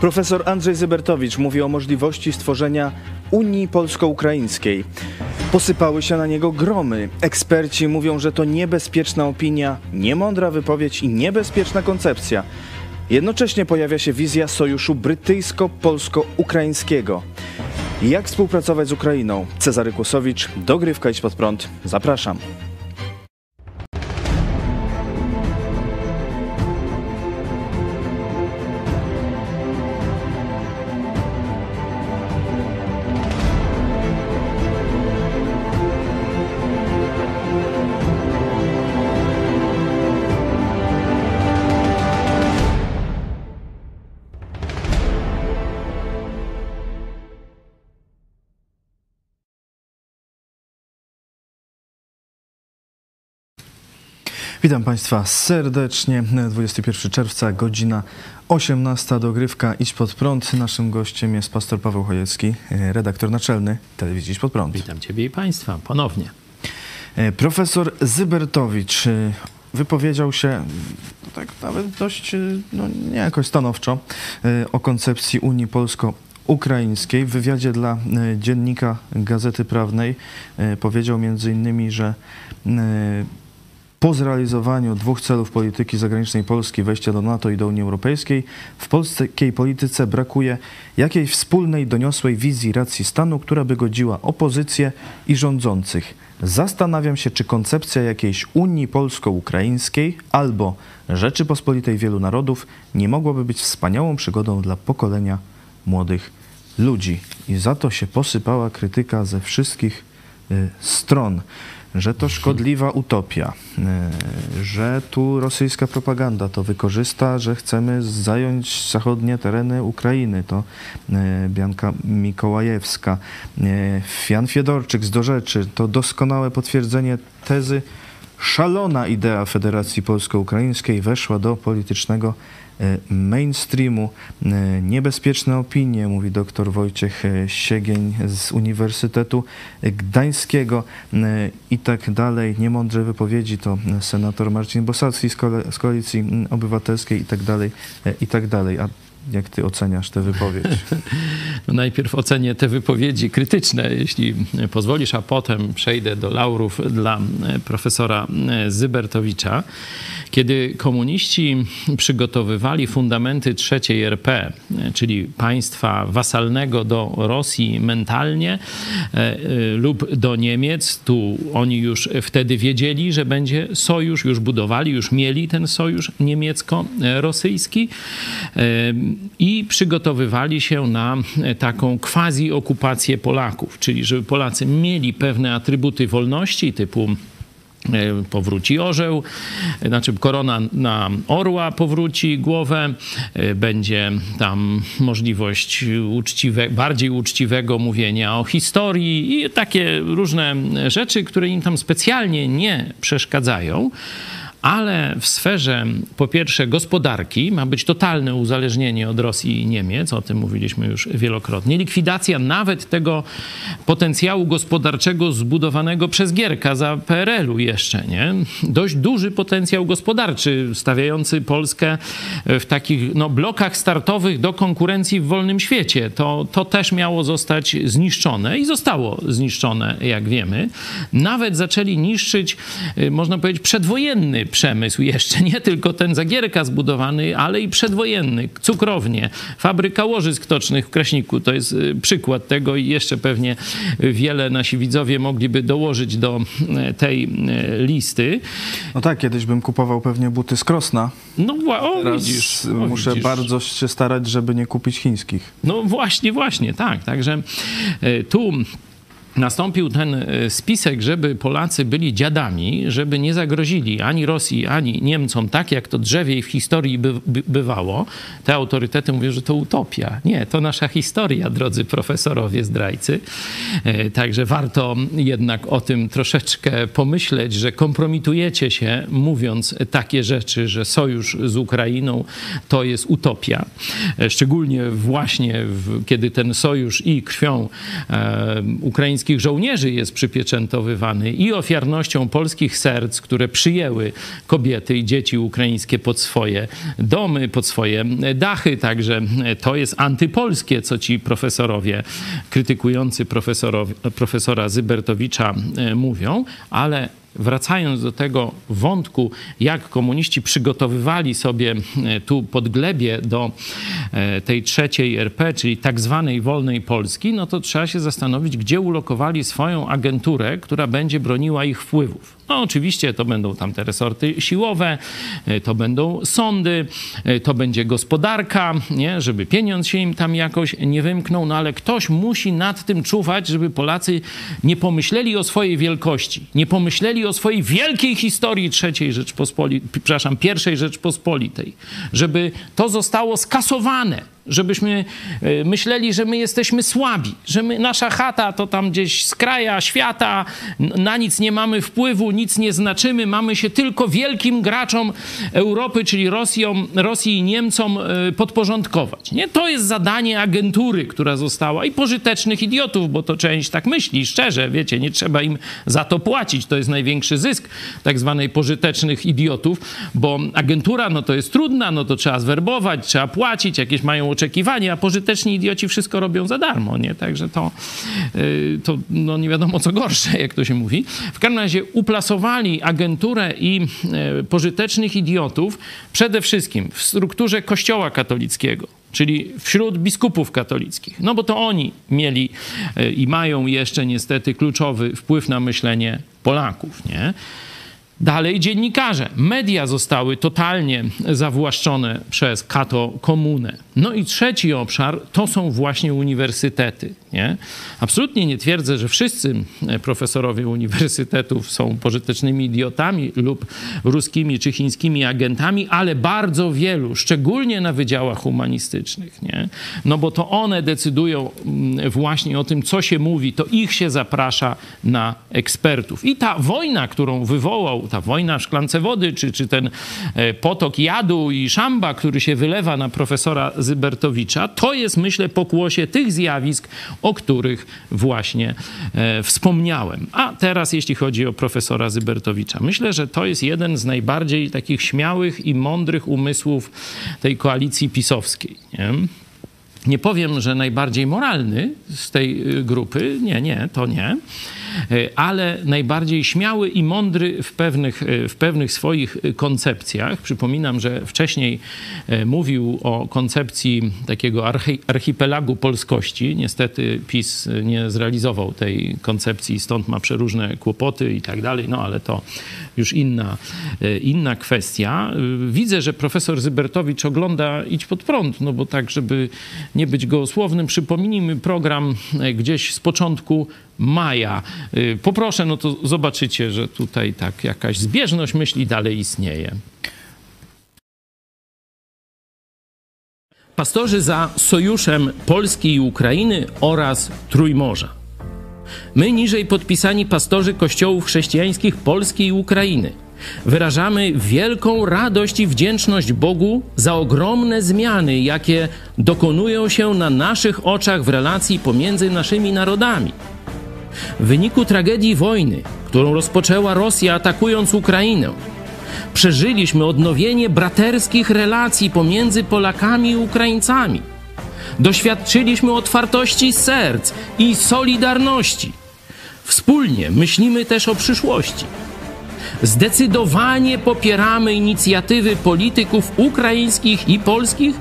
Profesor Andrzej Zybertowicz mówi o możliwości stworzenia Unii Polsko-Ukraińskiej. Posypały się na niego gromy. Eksperci mówią, że to niebezpieczna opinia, niemądra wypowiedź i niebezpieczna koncepcja. Jednocześnie pojawia się wizja sojuszu brytyjsko-polsko-ukraińskiego. Jak współpracować z Ukrainą? Cezary Kłosowicz, dogrywka Idź Pod Prąd. Zapraszam. Witam Państwa serdecznie. 21 czerwca, godzina 18. Dogrywka Idź Pod Prąd. Naszym gościem jest pastor Paweł Chojecki, redaktor naczelny telewizji Idź Pod Prąd. Witam Ciebie i Państwa ponownie. Profesor Zybertowicz wypowiedział się tak nawet dość, no nie jakoś stanowczo o koncepcji Unii Polsko ukraińskiej. W wywiadzie dla dziennika Gazety Prawnej powiedział między innymi, że po zrealizowaniu dwóch celów polityki zagranicznej Polski, wejścia do NATO i do Unii Europejskiej, w polskiej polityce brakuje jakiejś wspólnej, doniosłej wizji racji stanu, która by godziła opozycję i rządzących. Zastanawiam się, czy koncepcja jakiejś Unii Polsko-Ukraińskiej albo Rzeczypospolitej wielu narodów nie mogłaby być wspaniałą przygodą dla pokolenia młodych ludzi. I za to się posypała krytyka ze wszystkich y, stron że to szkodliwa utopia, e, że tu rosyjska propaganda to wykorzysta, że chcemy zająć zachodnie tereny Ukrainy. To e, Bianka Mikołajewska. E, Jan Fiedorczyk z Do Rzeczy to doskonałe potwierdzenie tezy szalona idea Federacji Polsko-Ukraińskiej weszła do politycznego mainstreamu. E, niebezpieczne opinie, mówi dr Wojciech e, Siegień z Uniwersytetu Gdańskiego i tak dalej. Niemądre wypowiedzi to senator Marcin Bosacki z Koalicji Obywatelskiej i tak dalej, i tak dalej. A jak ty oceniasz tę wypowiedź? No najpierw ocenię te wypowiedzi krytyczne, jeśli pozwolisz, a potem przejdę do laurów dla profesora Zybertowicza. Kiedy komuniści przygotowywali fundamenty trzeciej RP, czyli państwa wasalnego do Rosji mentalnie e, lub do Niemiec, tu oni już wtedy wiedzieli, że będzie sojusz, już budowali, już mieli ten sojusz niemiecko-rosyjski e, i przygotowywali się na taką quasi-okupację Polaków, czyli żeby Polacy mieli pewne atrybuty wolności typu E, powróci orzeł, znaczy korona na orła powróci głowę, e, będzie tam możliwość uczciwe, bardziej uczciwego mówienia o historii i takie różne rzeczy, które im tam specjalnie nie przeszkadzają ale w sferze po pierwsze gospodarki ma być totalne uzależnienie od Rosji i Niemiec, o tym mówiliśmy już wielokrotnie. Likwidacja nawet tego potencjału gospodarczego zbudowanego przez Gierka za PRL-u jeszcze, nie? Dość duży potencjał gospodarczy stawiający Polskę w takich no, blokach startowych do konkurencji w wolnym świecie. To, to też miało zostać zniszczone i zostało zniszczone, jak wiemy. Nawet zaczęli niszczyć, y, można powiedzieć, przedwojenny przemysł, jeszcze nie tylko ten Zagierka zbudowany, ale i przedwojenny, cukrownie, fabryka łożysk tocznych w Kraśniku. To jest y, przykład tego i jeszcze pewnie wiele nasi widzowie mogliby dołożyć do y, tej y, listy. No tak, kiedyś bym kupował pewnie buty z Krosna. No o, Teraz widzisz. O, muszę widzisz. bardzo się starać, żeby nie kupić chińskich. No właśnie, właśnie, tak. Także tu nastąpił ten e, spisek, żeby Polacy byli dziadami, żeby nie zagrozili ani Rosji, ani Niemcom, tak jak to drzewiej w historii by, by, bywało. Te autorytety mówią, że to utopia. Nie, to nasza historia, drodzy profesorowie zdrajcy. E, także warto jednak o tym troszeczkę pomyśleć, że kompromitujecie się mówiąc takie rzeczy, że sojusz z Ukrainą to jest utopia. E, szczególnie właśnie w, kiedy ten sojusz i krwią e, ukraińską ukraińskich żołnierzy jest przypieczętowywany i ofiarnością polskich serc, które przyjęły kobiety i dzieci ukraińskie pod swoje domy, pod swoje dachy. Także to jest antypolskie, co ci profesorowie krytykujący profesora Zybertowicza e, mówią, ale wracając do tego wątku, jak komuniści przygotowywali sobie e, tu podglebie do e, tej trzeciej RP, czyli tak zwanej wolnej Polski, no to trzeba się zastanowić, gdzie ulokowali swoją agenturę, która będzie broniła ich wpływów. No oczywiście to będą tam te resorty siłowe, e, to będą sądy, e, to będzie gospodarka, nie? żeby pieniądz się im tam jakoś nie wymknął, no ale ktoś musi nad tym czuwać, żeby Polacy nie pomyśleli o swojej wielkości, nie pomyśleli o swojej wielkiej historii trzeciej Rzeczpospolitej, przepraszam, pierwszej Rzeczpospolitej, żeby to zostało skasowane żebyśmy e, myśleli, że my jesteśmy słabi, że my, nasza chata to tam gdzieś z kraja świata, na nic nie mamy wpływu, nic nie znaczymy, mamy się tylko wielkim graczom Europy, czyli Rosją, Rosji i Niemcom e, podporządkować. Nie? To jest zadanie agentury, która została i pożytecznych idiotów, bo to część tak myśli, szczerze, wiecie, nie trzeba im za to płacić, to jest największy zysk tak zwanej pożytecznych idiotów, bo agentura, no to jest trudna, no to trzeba zwerbować, trzeba płacić, jakieś mają oczekiwania, a pożyteczni idioci wszystko robią za darmo, nie? Także to, y, to no nie wiadomo co gorsze, jak to się mówi. W każdym razie uplasowali agenturę i y, pożytecznych idiotów przede wszystkim w strukturze kościoła katolickiego czyli wśród biskupów katolickich. No bo to oni mieli y, i mają jeszcze niestety kluczowy wpływ na myślenie Polaków, nie? Dalej dziennikarze. Media zostały totalnie zawłaszczone przez kato komunę. No i trzeci obszar to są właśnie uniwersytety. Nie? Absolutnie nie twierdzę, że wszyscy profesorowie uniwersytetów są pożytecznymi idiotami lub ruskimi czy chińskimi agentami, ale bardzo wielu, szczególnie na wydziałach humanistycznych. Nie? No bo to one decydują mm, właśnie o tym, co się mówi, to ich się zaprasza na ekspertów. I ta wojna, którą wywołał ta wojna w szklance wody, czy, czy ten e, potok jadu i szamba, który się wylewa na profesora Zybertowicza, to jest, myślę, pokłosie tych zjawisk, o których właśnie e, wspomniałem. A teraz, jeśli chodzi o profesora Zybertowicza, myślę, że to jest jeden z najbardziej takich śmiałych i mądrych umysłów tej koalicji pisowskiej. Nie? Nie powiem, że najbardziej moralny z tej y, grupy, nie, nie, to nie, ale najbardziej śmiały i mądry w pewnych, y, w pewnych swoich koncepcjach. Przypominam, że wcześniej mówił o koncepcji takiego archipelagu polskości. Niestety PiS nie zrealizował tej koncepcji, stąd ma przeróżne kłopoty i tak dalej, no ale to już inna, inna kwestia. Widzę, że profesor Zybertowicz ogląda Idź pod prąd, no bo tak, żeby nie być gołosłownym, przypomnijmy program e, gdzieś z początku maja. E, poproszę, no to zobaczycie, że tutaj tak jakaś zbieżność myśli dalej istnieje. Pastorzy za sojuszem Polski i Ukrainy oraz Trójmorza. My niżej podpisani pastorzy kościołów chrześcijańskich Polski i Ukrainy – Wyrażamy wielką radość i wdzięczność Bogu za ogromne zmiany, jakie dokonują się na naszych oczach w relacji pomiędzy naszymi narodami. W wyniku tragedii wojny, którą rozpoczęła Rosja atakując Ukrainę, przeżyliśmy odnowienie braterskich relacji pomiędzy Polakami i Ukraińcami. Doświadczyliśmy otwartości serc i solidarności. Wspólnie myślimy też o przyszłości. Zdecydowanie popieramy inicjatywy polityków ukraińskich i polskich,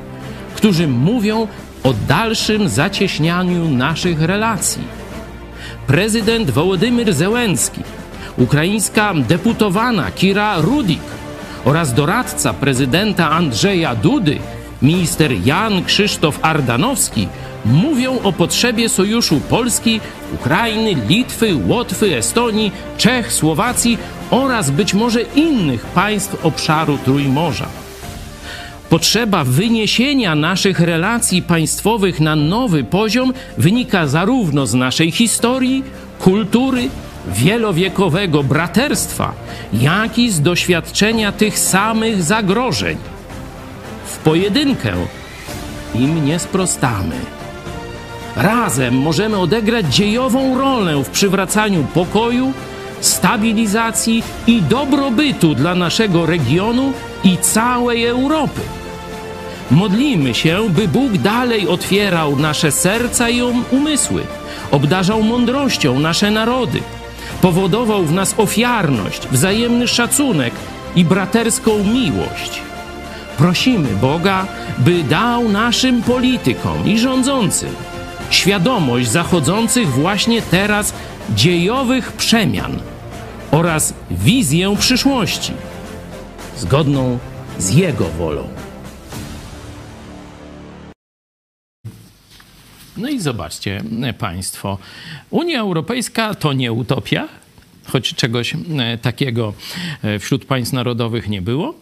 którzy mówią o dalszym zacieśnianiu naszych relacji. Prezydent Wołodymyr Zełenski, ukraińska deputowana Kira Rudik oraz doradca prezydenta Andrzeja Dudy, minister Jan Krzysztof Ardanowski mówią o potrzebie sojuszu Polski, Ukrainy, Litwy, Łotwy, Estonii, Czech, Słowacji oraz być może innych państw obszaru Trójmorza. Potrzeba wyniesienia naszych relacji państwowych na nowy poziom wynika zarówno z naszej historii, kultury, wielowiekowego braterstwa, jak i z doświadczenia tych samych zagrożeń. W pojedynkę im nie sprostamy. razem możemy odegrać dziejową rolę w przywracaniu pokoju, stabilizacji i dobrobytu dla naszego regionu i całej Europy. Modlimy się, by Bóg dalej otwierał nasze serca i um- umysły, obdarzał mądrością nasze narody, powodował w nas ofiarność, wzajemny szacunek i braterską miłość. Prosimy Boga, by dał naszym politykom i rządzącym świadomość zachodzących właśnie teraz dziejowych przemian oraz wizję przyszłości, zgodną z Jego wolą. No i zobaczcie Państwo, Unia Europejska to nie utopia, choć czegoś e, takiego e, wśród państw narodowych nie było,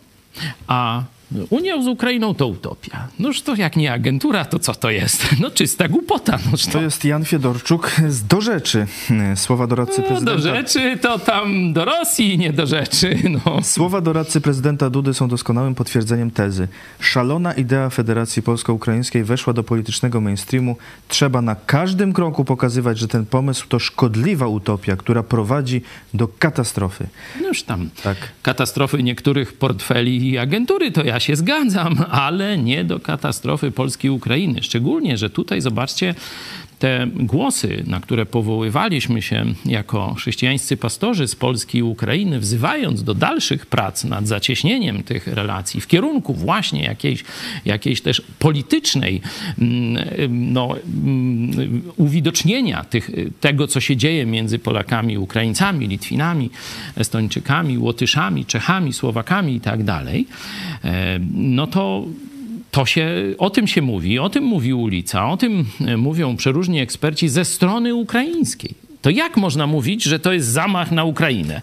a Unia z Ukrainą to utopia. Noż to jak nie agentura, to co to jest? No czysta głupota. Noż To jest Jan Fiedorczuk z Do Rzeczy. Słowa doradcy no, prezydenta. do rzeczy to tam do Rosji, nie do rzeczy. No. Słowa doradcy prezydenta Dudy są doskonałym potwierdzeniem tezy. Szalona idea Federacji Polsko-Ukraińskiej weszła do politycznego mainstreamu. Trzeba na każdym kroku pokazywać, że ten pomysł to szkodliwa utopia, która prowadzi do katastrofy. No już tam Tak. katastrofy niektórych portfeli i agentury, to ja się zgadzam, ale nie do katastrofy Polski i Ukrainy. Szczególnie, że tutaj zobaczcie te głosy, na które powoływaliśmy się jako chrześcijańscy pastorzy z Polski i Ukrainy, wzywając do dalszych prac nad zacieśnieniem tych relacji w kierunku właśnie jakiejś, jakiejś też politycznej mm, no, mm, uwidocznienia tych, tego, co się dzieje między Polakami Ukraińcami, Litwinami, Estończykami, Łotyszami, Czechami, Słowakami i tak dalej, e, no to to się, o tym się mówi, o tym mówi ulica, o tym e, mówią przeróżni eksperci ze strony ukraińskiej. To jak można mówić, że to jest zamach na Ukrainę?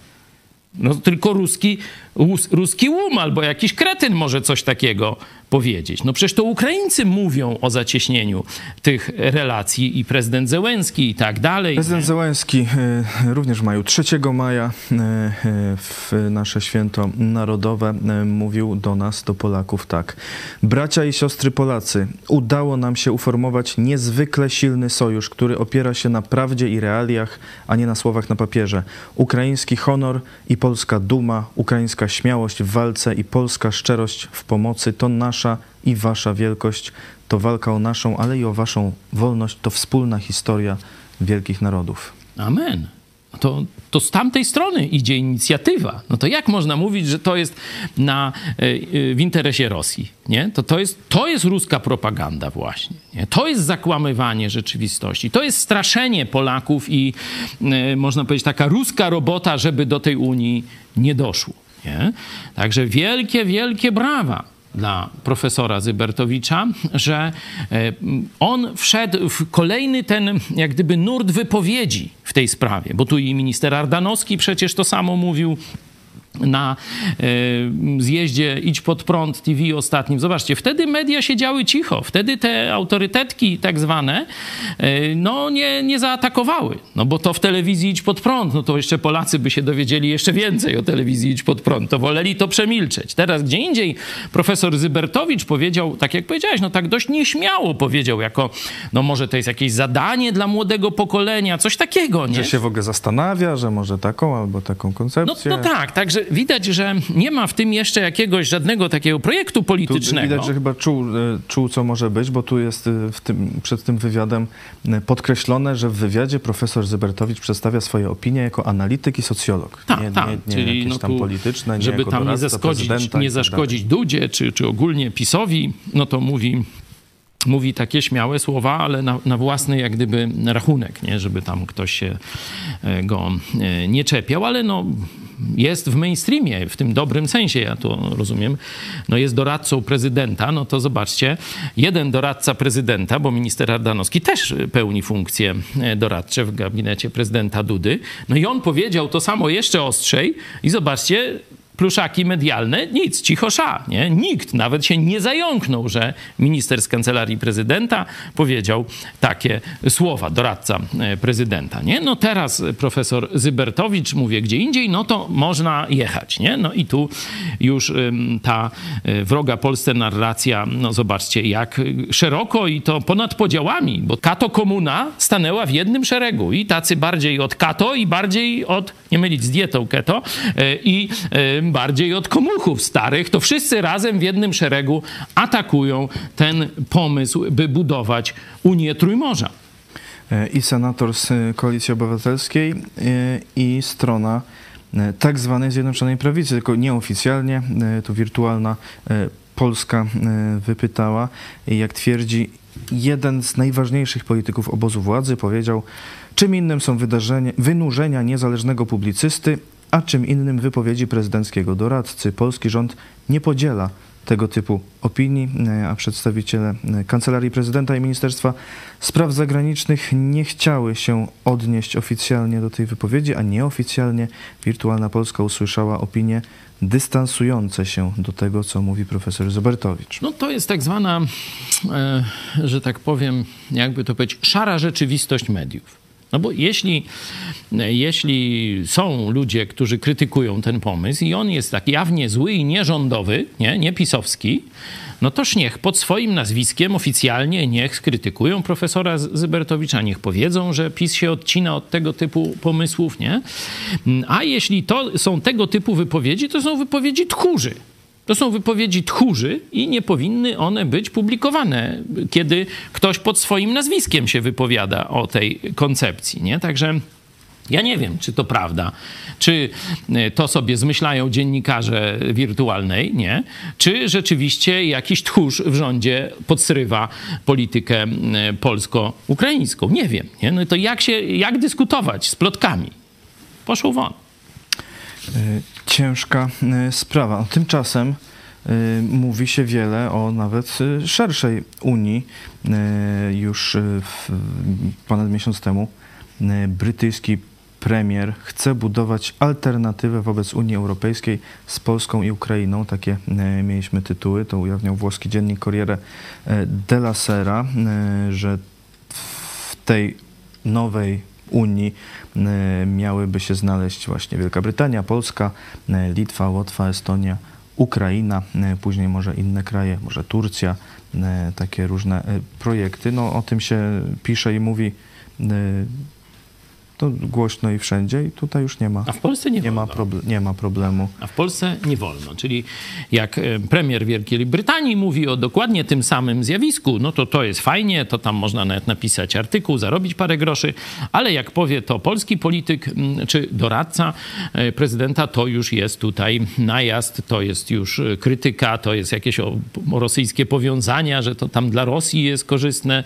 No tylko ruski, us- ruski łum albo jakiś kretyn może coś takiego powiedzieć. No przecież to Ukraińcy mówią o zacieśnieniu tych relacji i prezydent Zełenski i tak dalej. Prezydent Zełenski e, również w maju, 3 maja e, e, w nasze święto narodowe mówił do nas, do Polaków tak. Bracia i siostry Polacy, udało nam się uformować niezwykle silny sojusz, który opiera się na prawdzie i realiach, a nie na słowach na papierze. Ukraiński honor i polska duma, ukraińska śmiałość w walce i polska szczerość w pomocy to nasza i wasza wielkość, to walka o naszą, ale i o waszą wolność, to wspólna historia wielkich narodów. Amen. To, to z tamtej strony idzie inicjatywa. No to jak można mówić, że to jest na, e, e, w interesie Rosji? Nie? To, to, jest, to jest ruska propaganda właśnie. Nie? To jest zakłamywanie rzeczywistości. To jest straszenie Polaków i e, można powiedzieć taka ruska robota, żeby do tej Unii nie doszło. Nie? Także wielkie, wielkie brawa dla profesora Zybertowicza, że e, on wszedł w kolejny ten, jak gdyby, nurt wypowiedzi w tej sprawie, bo tu i minister Ardanowski przecież to samo mówił na e, zjeździe Idź pod prąd TV ostatnim. Zobaczcie, wtedy media siedziały cicho, wtedy te autorytetki tak zwane e, no nie, nie zaatakowały, no bo to w telewizji Idź pod prąd, no to jeszcze Polacy by się dowiedzieli jeszcze więcej o telewizji Idź pod prąd, to woleli to przemilczeć. Teraz gdzie indziej profesor Zybertowicz powiedział, tak jak powiedziałeś, no tak dość nieśmiało powiedział, jako no może to jest jakieś zadanie dla młodego pokolenia, coś takiego, nie? Że się w ogóle zastanawia, że może taką albo taką No, koncepcję. no tak, także widać, że nie ma w tym jeszcze jakiegoś żadnego takiego projektu Tu politycznego. widać, że chyba czuł, e, czuł, co może być, bo tu jest e, w tym, przed tym wywiadem e, podkreślone, że w wywiadzie profesor Zybertowicz przedstawia swoje opinie jako analityk i socjolog. Tak, nie, tak, nie, nie czyli jakieś no tam tu, polityczne, nie żeby tam nie zaszkodzić, i nie tak zaszkodzić Dudzie, czy, czy ogólnie PiSowi, no to mówi, mówi takie śmiałe słowa, ale na, na własny jak gdyby rachunek, nie? żeby tam ktoś się go nie czepiał, ale no jest w mainstreamie, w tym dobrym sensie, ja to rozumiem, no jest doradcą prezydenta, no to zobaczcie, jeden doradca prezydenta, bo minister Ardanowski też pełni funkcje e, doradcze w gabinecie prezydenta Dudy, no i on powiedział to samo jeszcze ostrzej i zobaczcie, pluszaki medialne, nic, cicho sza, nie? Nikt nawet się nie zająknął, że minister z kancelarii prezydenta powiedział takie słowa, doradca e, prezydenta, nie? No teraz profesor Zybertowicz mówi gdzie indziej, no to można jechać, nie? No i tu już ta e, wroga Polsce narracja, no zobaczcie, jak szeroko i to ponad podziałami, bo kato komuna stanęła w jednym szeregu i tacy bardziej od kato i bardziej od, nie mylić z dietą keto, e, i bardziej od komuchów starych, to wszyscy razem w jednym szeregu atakują ten pomysł, by budować Unię Trójmorza. E, I senator z Koalicji Obywatelskiej e, i strona e, tak zwanej Zjednoczonej Prawicy, tylko nieoficjalnie, to wirtualna Polska wypytała. Jak twierdzi jeden z najważniejszych polityków obozu władzy, powiedział, czym innym są wynurzenia niezależnego publicysty a czym innym wypowiedzi prezydenckiego doradcy. Polski rząd nie podziela tego typu opinii, e, a przedstawiciele e, Kancelarii Prezydenta i Ministerstwa Spraw Zagranicznych nie chciały się odnieść oficjalnie do tej wypowiedzi, a nieoficjalnie Wirtualna Polska usłyszała opinie dystansujące się do tego, co mówi profesor Zobertowicz. No to jest tak zwana, e, że tak powiem, jakby to powiedzieć, szara rzeczywistość mediów. No bo jeśli, jeśli są ludzie, którzy krytykują ten pomysł i on jest tak jawnie zły i nierządowy, nie, nie pisowski, no toż niech pod swoim nazwiskiem oficjalnie niech skrytykują profesora Zybertowicza, niech powiedzą, że PiS się odcina od tego typu pomysłów, nie? A jeśli to są tego typu wypowiedzi, to są wypowiedzi tchórzy. To są wypowiedzi tchórzy i nie powinny one być publikowane, kiedy ktoś pod swoim nazwiskiem się wypowiada o tej koncepcji. Nie? Także ja nie wiem, czy to prawda, czy e, to sobie zmyślają dziennikarze wirtualnej, nie? Czy rzeczywiście jakiś tchórz w rządzie podsrywa politykę e, polsko-ukraińską. Nie wiem. Nie? No to jak, się, jak dyskutować z plotkami? Poszło won. E, ciężka e, sprawa. Tymczasem e, mówi się wiele o nawet szerszej Unii. Już ponad miesiąc temu brytyjski premier chce budować alternatywę wobec Unii Europejskiej z Polską i Ukrainą. Takie mieliśmy tytuły. To ujawniał włoski dziennik Corriere della Sera, że w tej nowej Unii e, miałyby się znaleźć właśnie Wielka Brytania, Polska, e, Litwa, Łotwa, Estonia, Ukraina, e, później może inne kraje, może Turcja, takie różne projekty. No o tym się pisze i mówi to głośno i wszędzie i tutaj już nie ma. A w Polsce nie, nie Ma nie ma problemu. A w Polsce nie wolno. Czyli jak e, premier Wielkiej Brytanii mówi o dokładnie tym samym zjawisku, no to to jest fajnie, to tam można nawet napisać artykuł, zarobić parę groszy, ale jak powie to polski polityk czy doradca e, prezydenta, to już jest tutaj najazd, to jest już e, krytyka, to jest jakieś o, o rosyjskie powiązania, że to tam dla Rosji jest korzystne.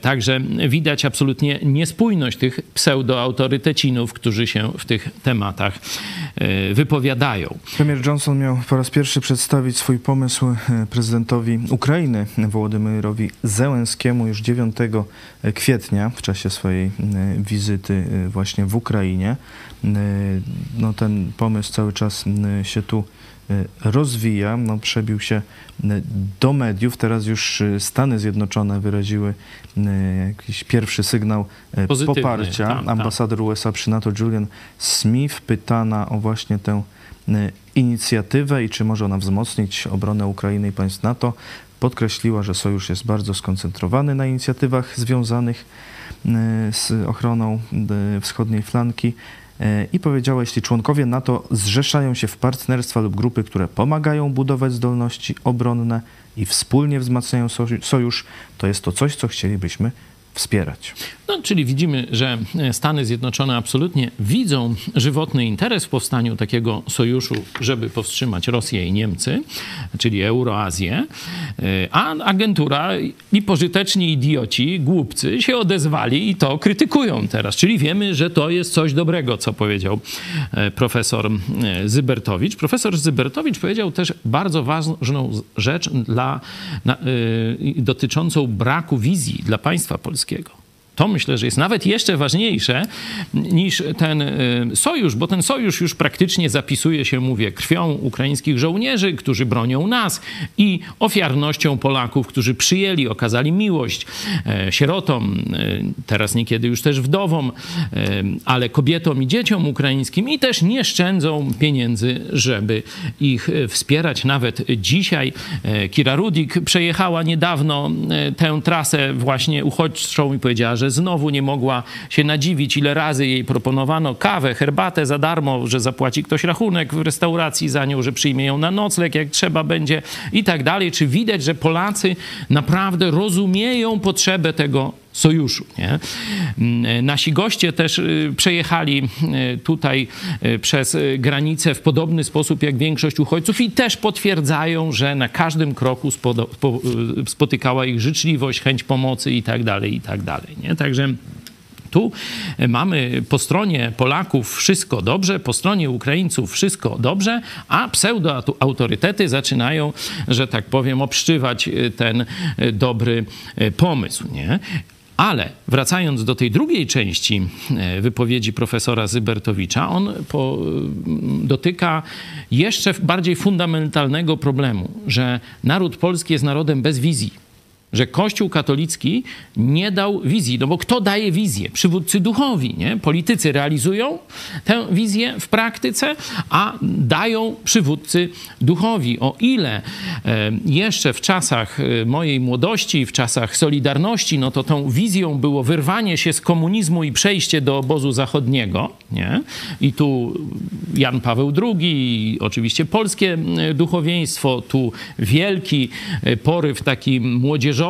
Także widać absolutnie niespójność tych pseudoautorytecinów, którzy się w tych tematach e, wypowiadają. Premier Johnson miał po raz pierwszy przedstawić swój pomysł e, prezydentowi Ukrainy, Wołodymyrowi Zełenskiemu już 9 kwietnia w czasie swojej e, wizyty właśnie w Ukrainie. No, ten pomysł cały czas się tu rozwija, no, przebił się do mediów. Teraz już Stany Zjednoczone wyraziły jakiś pierwszy sygnał Pozytywny, poparcia. Tam, tam. Ambasador USA przy NATO Julian Smith pytana o właśnie tę inicjatywę i czy może ona wzmocnić obronę Ukrainy i państw NATO. Podkreśliła, że sojusz jest bardzo skoncentrowany na inicjatywach związanych z ochroną wschodniej flanki i powiedziała, jeśli członkowie NATO zrzeszają się w partnerstwa lub grupy, które pomagają budować zdolności obronne i wspólnie wzmacniają sojusz, to jest to coś, co chcielibyśmy wspierać. No, czyli widzimy, że Stany Zjednoczone absolutnie widzą żywotny interes w powstaniu takiego sojuszu, żeby powstrzymać Rosję i Niemcy, czyli Euroazję, a agentura i pożyteczni idioci, głupcy się odezwali i to krytykują teraz. Czyli wiemy, że to jest coś dobrego, co powiedział e, profesor e, Zybertowicz. Profesor Zybertowicz powiedział też bardzo ważną rzecz dla, na, y, dotyczącą braku wizji dla państwa polskiego. wszystkiego. To myślę, że jest nawet jeszcze ważniejsze niż ten sojusz, bo ten sojusz już praktycznie zapisuje się, mówię, krwią ukraińskich żołnierzy, którzy bronią nas i ofiarnością Polaków, którzy przyjęli, okazali miłość sierotom, teraz niekiedy już też wdowom, ale kobietom i dzieciom ukraińskim i też nie szczędzą pieniędzy, żeby ich wspierać. Nawet dzisiaj Kira Rudik przejechała niedawno tę trasę właśnie uchodźczą i powiedziała, że znowu nie mogła się nadziwić, ile razy jej proponowano kawę, herbatę za darmo, że zapłaci ktoś rachunek w restauracji za nią, że przyjmie ją na nocleg, jak trzeba będzie i tak dalej. Czy widać, że Polacy naprawdę rozumieją potrzebę tego sojuszu. Nie? Nasi goście też y, przejechali y, tutaj y, przez granicę w podobny sposób jak większość uchodźców i też potwierdzają, że na każdym kroku spotykała ich życzliwość, chęć pomocy i tak dalej, i tak. Nie? Także tu mamy po stronie Polaków wszystko dobrze, po stronie Ukraińców wszystko dobrze, a pseudoautorytety zaczynają, że tak powiem, obszczywać ten dobry pomysł. Nie? Ale wracając do tej drugiej części e, wypowiedzi profesora Zybertowicza, on po, dotyka jeszcze bardziej fundamentalnego problemu, że naród polski jest narodem bez wizji że Kościół katolicki nie dał wizji. No bo kto daje wizję? Przywódcy duchowi, nie? Politycy realizują tę wizję w praktyce, a dają przywódcy duchowi. O ile e, jeszcze w czasach e, mojej młodości, w czasach Solidarności, no to tą wizją było wyrwanie się z komunizmu i przejście do obozu zachodniego, nie? I tu Jan Paweł II, oczywiście polskie duchowieństwo, tu wielki e, poryw taki młodzieżowy,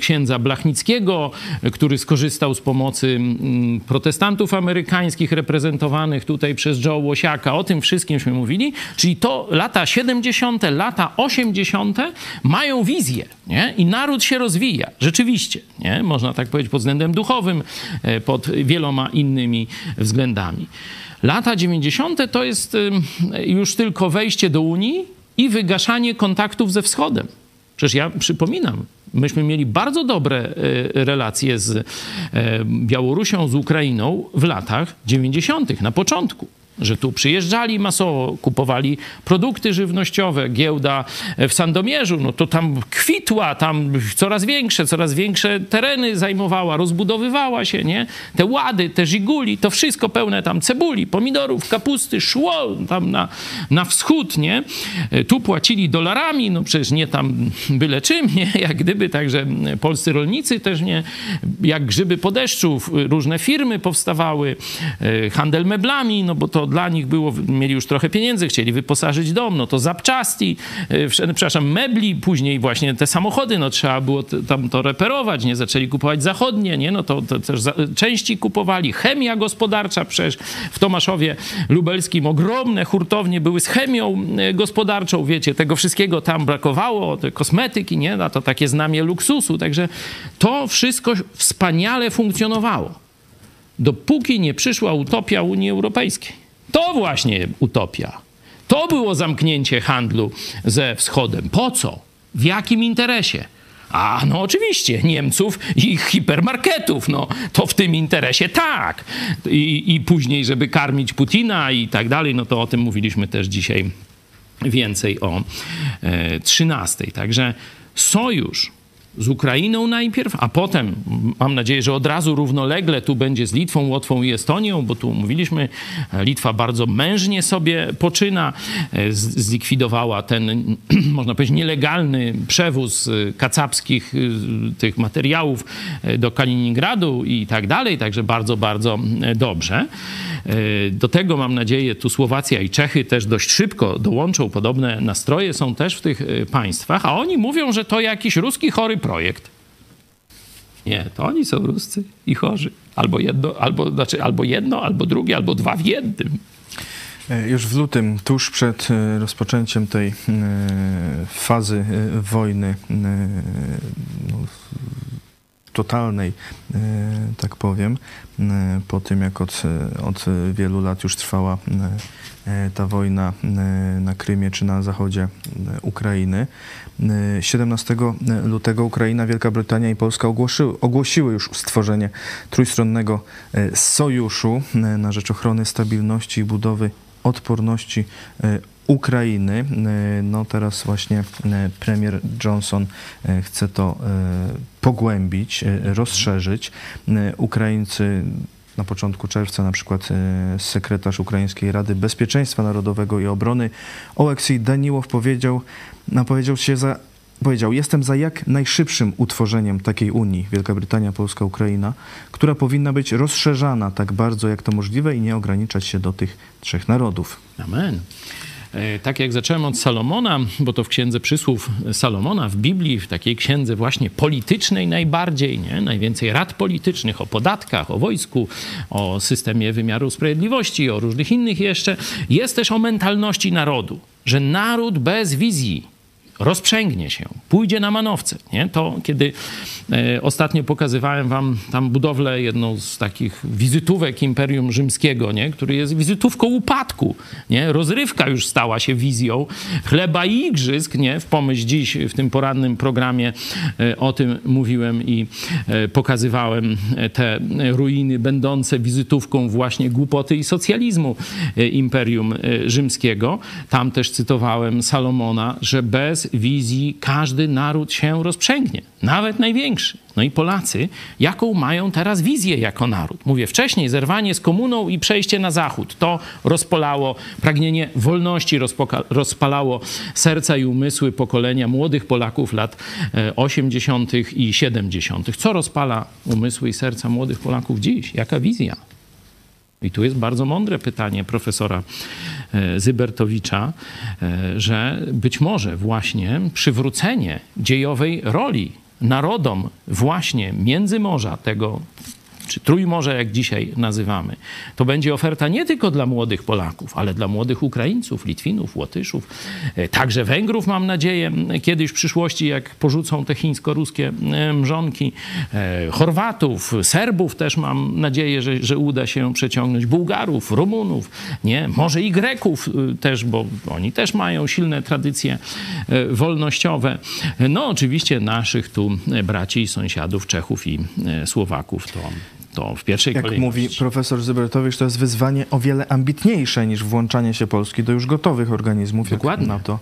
księdza Blachnickiego, który skorzystał z pomocy mm, protestantów amerykańskich reprezentowanych tutaj przez Joe Łosiaka. O tym wszystkimśmy mówili. Czyli to lata 70., lata 80. mają wizję nie? i naród się rozwija. Rzeczywiście, nie? można tak powiedzieć pod względem duchowym, e, pod wieloma innymi względami. Lata 90. to jest już tylko wejście do Unii i wygaszanie kontaktów ze Wschodem. Przecież ja przypominam, myśmy mieli bardzo dobre e, relacje z e, Białorusią, z Ukrainą w latach 90., na początku że tu przyjeżdżali masowo, kupowali produkty żywnościowe, giełda w Sandomierzu, no to tam kwitła, tam coraz większe, coraz większe tereny zajmowała, rozbudowywała się, nie? Te łady, te żiguli, to wszystko pełne tam cebuli, pomidorów, kapusty, szło tam na, na wschód, nie? Tu płacili dolarami, no przecież nie tam byle czym, nie? Jak gdyby, także polscy rolnicy też nie, jak grzyby po deszczu, różne firmy powstawały, e, handel meblami, no bo to dla nich było, mieli już trochę pieniędzy, chcieli wyposażyć dom, no to zapczasti, e, przepraszam, mebli, później właśnie te samochody, no trzeba było tam to reperować, nie, zaczęli kupować zachodnie, nie, no to, to też za, części kupowali, chemia gospodarcza, przecież w Tomaszowie Lubelskim ogromne hurtownie były z chemią e, gospodarczą, wiecie, tego wszystkiego tam brakowało, te kosmetyki, nie, no to takie znamie luksusu, także to wszystko wspaniale funkcjonowało. Dopóki nie przyszła utopia Unii Europejskiej. To właśnie utopia. To było zamknięcie handlu ze Wschodem. Po co? W jakim interesie? A no oczywiście, Niemców i ich hipermarketów, no to w tym interesie tak. I, I później, żeby karmić Putina i tak dalej, no to o tym mówiliśmy też dzisiaj więcej o e, 13. Także sojusz z Ukrainą najpierw, a potem mam nadzieję, że od razu równolegle tu będzie z Litwą, Łotwą i Estonią, bo tu mówiliśmy, Litwa bardzo mężnie sobie poczyna, e, zlikwidowała ten, można powiedzieć, nielegalny przewóz e, kacapskich e, tych materiałów do Kaliningradu i tak dalej, także bardzo, bardzo dobrze. Do tego mam nadzieję, tu Słowacja i Czechy też dość szybko dołączą, podobne nastroje są też w tych państwach, a oni mówią, że to jakiś ruski chory projekt. Nie, to oni są Ruscy i chorzy. Albo jedno, albo, znaczy, albo jedno, albo drugie, albo dwa w jednym. E, już w lutym, tuż przed e, rozpoczęciem tej e, fazy wojny, no, totalnej, tak powiem, po tym jak od, od wielu lat już trwała ta wojna na Krymie czy na zachodzie Ukrainy. 17 lutego Ukraina, Wielka Brytania i Polska ogłosiły, ogłosiły już stworzenie trójstronnego sojuszu na rzecz ochrony stabilności i budowy odporności Ukrainy. No teraz właśnie premier Johnson chce to pogłębić, rozszerzyć. Ukraińcy na początku czerwca na przykład sekretarz Ukraińskiej Rady Bezpieczeństwa Narodowego i Obrony Oleksiy Daniłow powiedział, powiedział się za powiedział: Jestem za jak najszybszym utworzeniem takiej Unii Wielka Brytania, Polska, Ukraina, która powinna być rozszerzana tak bardzo jak to możliwe i nie ograniczać się do tych trzech narodów. Amen. Tak jak zacząłem od Salomona, bo to w księdze przysłów Salomona, w Biblii, w takiej księdze właśnie politycznej najbardziej, nie? najwięcej rad politycznych o podatkach, o wojsku, o systemie wymiaru sprawiedliwości, o różnych innych jeszcze, jest też o mentalności narodu, że naród bez wizji, rozprzęgnie się, pójdzie na manowce. Nie? To kiedy e, ostatnio pokazywałem wam tam budowlę, jedną z takich wizytówek Imperium Rzymskiego, nie? który jest wizytówką upadku. Nie? Rozrywka już stała się wizją chleba i igrzysk. Nie? W pomyśl dziś w tym porannym programie e, o tym mówiłem i e, pokazywałem e, te ruiny będące wizytówką właśnie głupoty i socjalizmu e, Imperium e, Rzymskiego. Tam też cytowałem Salomona, że bez wizji każdy naród się rozprzęgnie, nawet największy. No i Polacy, jaką mają teraz wizję jako naród? Mówię wcześniej, zerwanie z komuną i przejście na zachód. To rozpalało pragnienie wolności, rozpalało serca i umysły pokolenia młodych Polaków lat 80. i 70. Co rozpala umysły i serca młodych Polaków dziś? Jaka wizja? I tu jest bardzo mądre pytanie profesora Zybertowicza, że być może właśnie przywrócenie dziejowej roli narodom właśnie Międzymorza, tego czy Trójmorze, jak dzisiaj nazywamy, to będzie oferta nie tylko dla młodych Polaków, ale dla młodych Ukraińców, Litwinów, Łotyszów, także Węgrów, mam nadzieję, kiedyś w przyszłości, jak porzucą te chińsko-ruskie mrzonki, Chorwatów, Serbów też mam nadzieję, że, że uda się przeciągnąć, Bułgarów, Rumunów, nie? może i Greków też, bo oni też mają silne tradycje wolnościowe. No oczywiście naszych tu braci i sąsiadów, Czechów i Słowaków to to w pierwszej Jak kolejności. mówi profesor Zybertowicz, to jest wyzwanie o wiele ambitniejsze niż włączanie się Polski do już gotowych organizmów, Dokładnie. jak NATO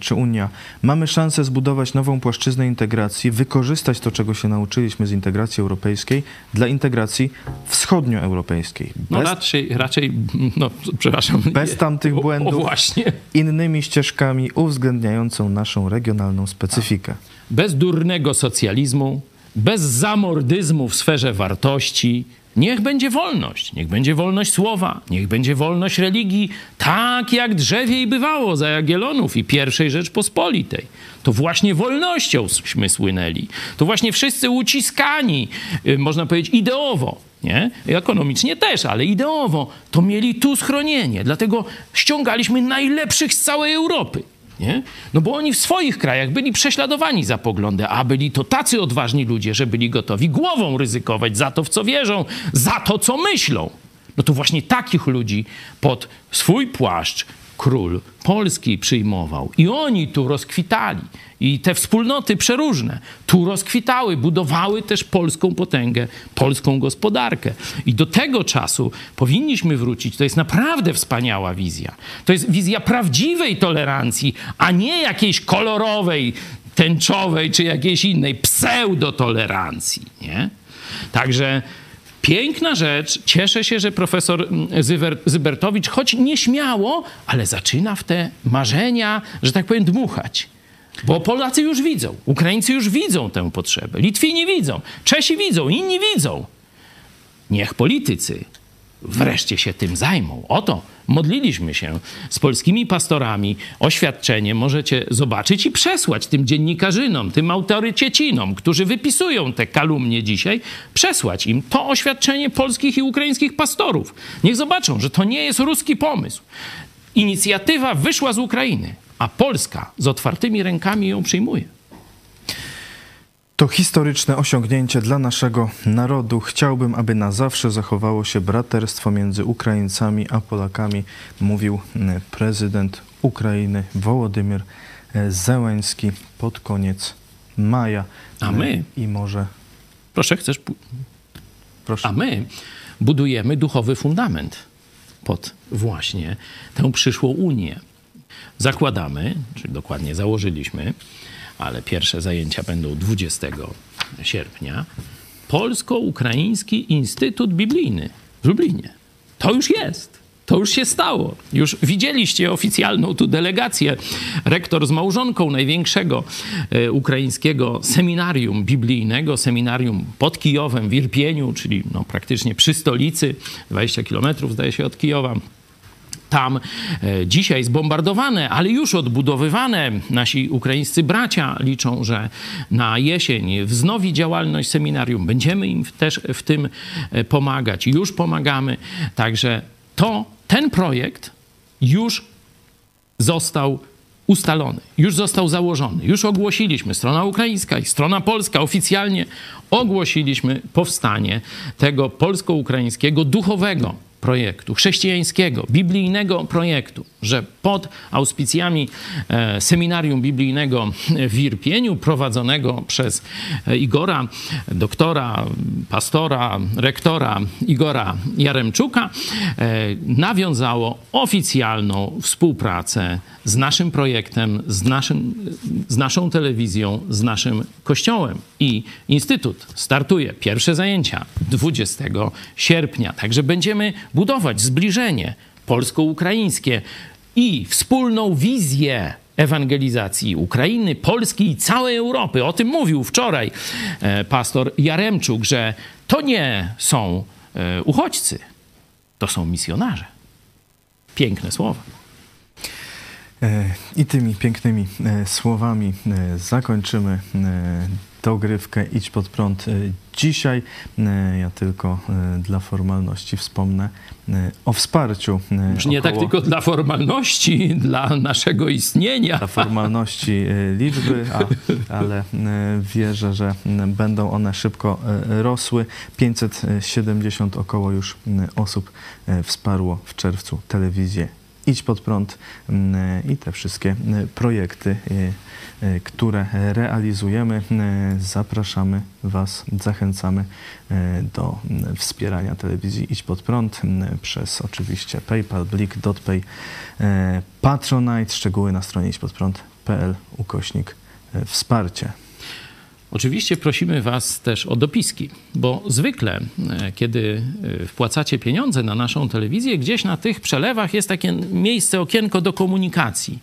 czy Unia. Mamy szansę zbudować nową płaszczyznę integracji, wykorzystać to, czego się nauczyliśmy z integracji europejskiej dla integracji wschodnioeuropejskiej. No Bez, raczej, raczej no, przepraszam. bez tamtych O, o błędów, właśnie. innymi ścieżkami uwzględniającą naszą regionalną specyfikę. Bez durnego socjalizmu, bez zamordyzmu w sferze wartości. Niech będzie wolność, niech będzie wolność słowa, niech będzie wolność religii, tak jak drzewiej bywało za Jagielonów i pierwszej Rzeczpospolitej. To właśnie wolnościąśmy słynęli. To właśnie wszyscy uciskani, y, można powiedzieć, ideowo, nie? Ekonomicznie też, ale ideowo, to mieli tu schronienie. Dlatego ściągaliśmy najlepszych z całej Europy. Nie? No bo oni w swoich krajach byli prześladowani za poglądy, a byli to tacy odważni ludzie, że byli gotowi głową ryzykować za to, w co wierzą, za to, co myślą. No to właśnie takich ludzi pod swój płaszcz król Polski przyjmował. I oni tu rozkwitali. I te wspólnoty przeróżne tu rozkwitały, budowały też polską potęgę, polską gospodarkę. I do tego czasu powinniśmy wrócić. To jest naprawdę wspaniała wizja. To jest wizja prawdziwej tolerancji, a nie jakiejś kolorowej, tęczowej czy jakiejś innej pseudotolerancji. Nie? Także Piękna rzecz. Cieszę się, że profesor Zywer, Zybertowicz, choć nieśmiało, ale zaczyna w te marzenia, że tak powiem, dmuchać. Bo Polacy już widzą, Ukraińcy już widzą tę potrzebę, Litwini widzą, Czesi widzą, inni widzą. Niech politycy wreszcie się tym zajmą. Oto modliliśmy się z polskimi pastorami. Oświadczenie możecie zobaczyć i przesłać tym dziennikarzynom, tym autoryciecinom, którzy wypisują te kalumnie dzisiaj, przesłać im to oświadczenie polskich i ukraińskich pastorów. Niech zobaczą, że to nie jest ruski pomysł. Inicjatywa wyszła z Ukrainy, a Polska z otwartymi rękami ją przyjmuje. To historyczne osiągnięcie dla naszego narodu. Chciałbym, aby na zawsze zachowało się braterstwo między Ukraińcami a Polakami, mówił mm, prezydent Ukrainy Wołodymyr e, Zełenski pod koniec maja. A my? I może. Proszę, chcesz. Proszę. A my budujemy duchowy fundament pod właśnie tę przyszłą Unię. Zakładamy, czyli dokładnie założyliśmy, ale pierwsze zajęcia będą 20 sierpnia, Polsko-Ukraiński Instytut Biblijny w Lublinie. To już jest. To już się stało. Już widzieliście oficjalną tu delegację. Rektor z małżonką największego e, ukraińskiego seminarium biblijnego, seminarium pod Kijowem w Irpieniu, czyli no, praktycznie przy stolicy, 20 kilometrów zdaje się od Kijowa tam e, dzisiaj zbombardowane, ale już odbudowywane. Nasi ukraińscy bracia liczą, że na jesień wznowi działalność seminarium. Będziemy im też w tym e, pomagać. Już pomagamy. Także to, ten projekt już został ustalony, już został założony, już ogłosiliśmy, strona ukraińska i strona polska oficjalnie ogłosiliśmy powstanie tego polsko-ukraińskiego duchowego projektu, chrześcijańskiego, biblijnego projektu, że pod auspicjami e, seminarium biblijnego w Irpieniu, prowadzonego przez e, Igora, doktora, pastora, rektora Igora Jaremczuka, e, nawiązało oficjalną współpracę z naszym projektem, z, naszym, z naszą telewizją, z naszym kościołem. I Instytut startuje pierwsze zajęcia 20 sierpnia. Także będziemy budować zbliżenie polsko-ukraińskie i wspólną wizję ewangelizacji Ukrainy, Polski i całej Europy. O tym mówił wczoraj e, pastor Jaremczuk, że to nie są e, uchodźcy, to są misjonarze. Piękne słowa. E, I tymi pięknymi słowami zakończymy e, dogrywkę Idź pod prąd e, dzisiaj. E, Ja tylko e, dla formalności wspomnę o wsparciu. Już nie tak około- tylko dla formalności, dla naszego istnienia. dla formalności liczby, a, ale wierzę, że będą one szybko rosły. 570 około już osób wsparło w czerwcu telewizję Idź pod prąd m, i te wszystkie m, projekty, e, e, które realizujemy. E, Zapraszamy Was, zachęcamy e, do wspierania telewizji Idź pod prąd przez oczywiście PayPal, Blik, DotPay, Patronite, szczegóły na stronie idźpodprąd.pl ukośnik wsparcie. Oczywiście prosimy Was też o dopiski, bo zwykle, e, kiedy e, wpłacacie pieniądze na naszą telewizję, gdzieś na tych przelewach jest takie miejsce, okienko do komunikacji.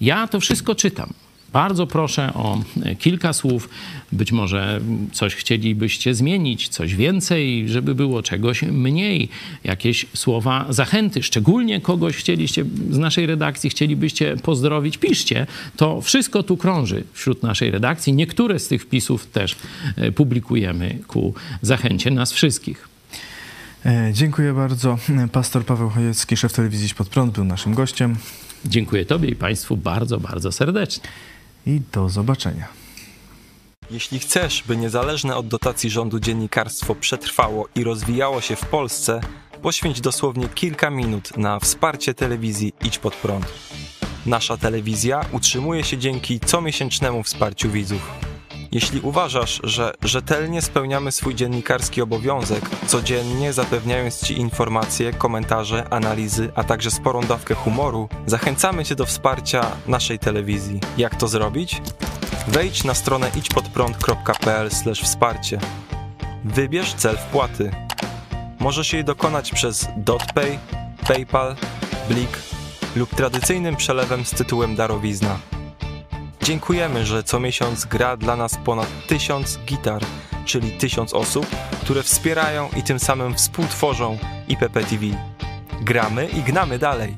Ja to wszystko czytam. Bardzo proszę o e, kilka słów. Być może coś chcielibyście zmienić, coś więcej, żeby było czegoś mniej. Jakieś słowa zachęty, szczególnie kogoś chcieliście z naszej redakcji, chcielibyście pozdrowić, piszcie. To wszystko tu krąży wśród naszej redakcji. Niektóre z tych wpisów też e, publikujemy ku zachęcie nas wszystkich. E, Dziękuję bardzo. Pastor Paweł Chojecki, szef telewizji Idź pod prąd, był naszym gościem Dziękuję Tobie i Państwu bardzo, bardzo serdecznie. I do zobaczenia. Jeśli chcesz, by niezależne od dotacji rządu dziennikarstwo przetrwało i rozwijało się w Polsce, poświęć dosłownie kilka minut na wsparcie telewizji Idź Pod Prąd. Nasza telewizja utrzymuje się dzięki comiesięcznemu wsparciu widzów. Jeśli uważasz, że rzetelnie spełniamy swój dziennikarski obowiązek, codziennie zapewniając Ci informacje, komentarze, analizy, a także sporą dawkę humoru, zachęcamy Cię do wsparcia naszej telewizji. Jak to zrobić? Wejdź na stronę idźpodprąd.pl wsparcie. Wybierz cel wpłaty. Możesz jej dokonać przez DotPay, PayPal, Blik lub tradycyjnym przelewem z tytułem darowizna. Dziękujemy, że co miesiąc gra dla nas ponad tysiąc gitar, czyli tysiąc osób, które wspierają i tym samym współtworzą IPP TV. Gramy i gnamy dalej.